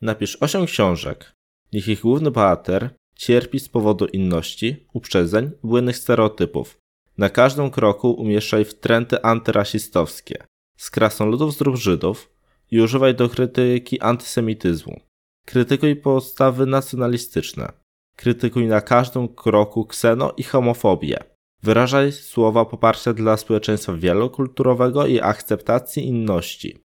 Napisz osiem książek. Niech ich główny bohater cierpi z powodu inności, uprzedzeń, błędnych stereotypów. Na każdym kroku umieszczaj w trendy antyrasistowskie. Z krasnoludów zrób Żydów i używaj do krytyki antysemityzmu. Krytykuj postawy nacjonalistyczne. Krytykuj na każdym kroku kseno i homofobię. Wyrażaj słowa poparcia dla społeczeństwa wielokulturowego i akceptacji inności.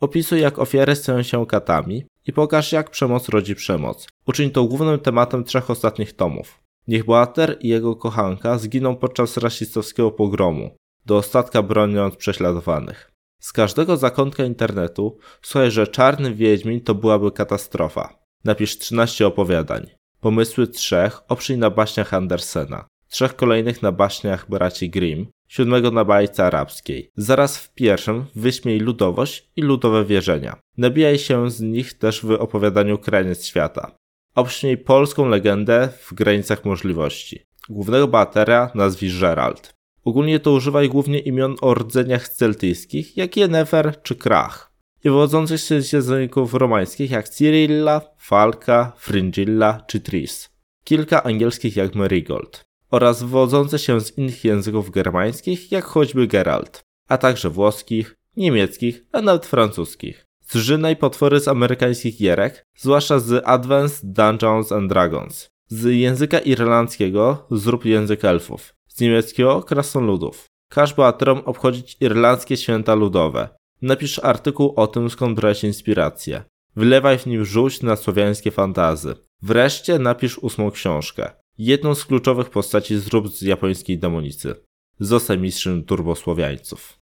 Opisuj, jak ofiary stają się katami i pokaż, jak przemoc rodzi przemoc. Uczyń to głównym tematem trzech ostatnich tomów. Niech bohater i jego kochanka zginą podczas rasistowskiego pogromu, do ostatka broniąc prześladowanych. Z każdego zakątka internetu słuchaj, że Czarny Wiedźmin to byłaby katastrofa. Napisz 13 opowiadań. Pomysły trzech oprzyj na baśniach Andersena, trzech kolejnych na baśniach braci Grimm, siódmego na bajce arabskiej. Zaraz w pierwszym wyśmiej ludowość i ludowe wierzenia. Nabijaj się z nich też w opowiadaniu Kraniec Świata. Obśmiej polską legendę w granicach możliwości. Głównego bohatera nazwij Gerald. Ogólnie to używaj głównie imion o rdzeniach celtyjskich, jak Yennefer czy Krach. I wywodzących się z języków romańskich jak Cyrilla, Falka, Fringilla czy Tris. Kilka angielskich jak Marigold. Oraz wywodzące się z innych języków germańskich jak choćby Geralt. A także włoskich, niemieckich, a nawet francuskich. Zżynaj potwory z amerykańskich gierek, zwłaszcza z Advanced Dungeons and Dragons. Z języka irlandzkiego zrób język elfów z niemieckiego krasnoludów. Każ bohaterom obchodzić irlandzkie święta ludowe. Napisz artykuł o tym, skąd brać inspirację. Wylewaj w nim żółć na słowiańskie fantazy. Wreszcie napisz ósmą książkę. Jedną z kluczowych postaci zrób z japońskiej demonicy. Zostań mistrzem turbosłowiańców.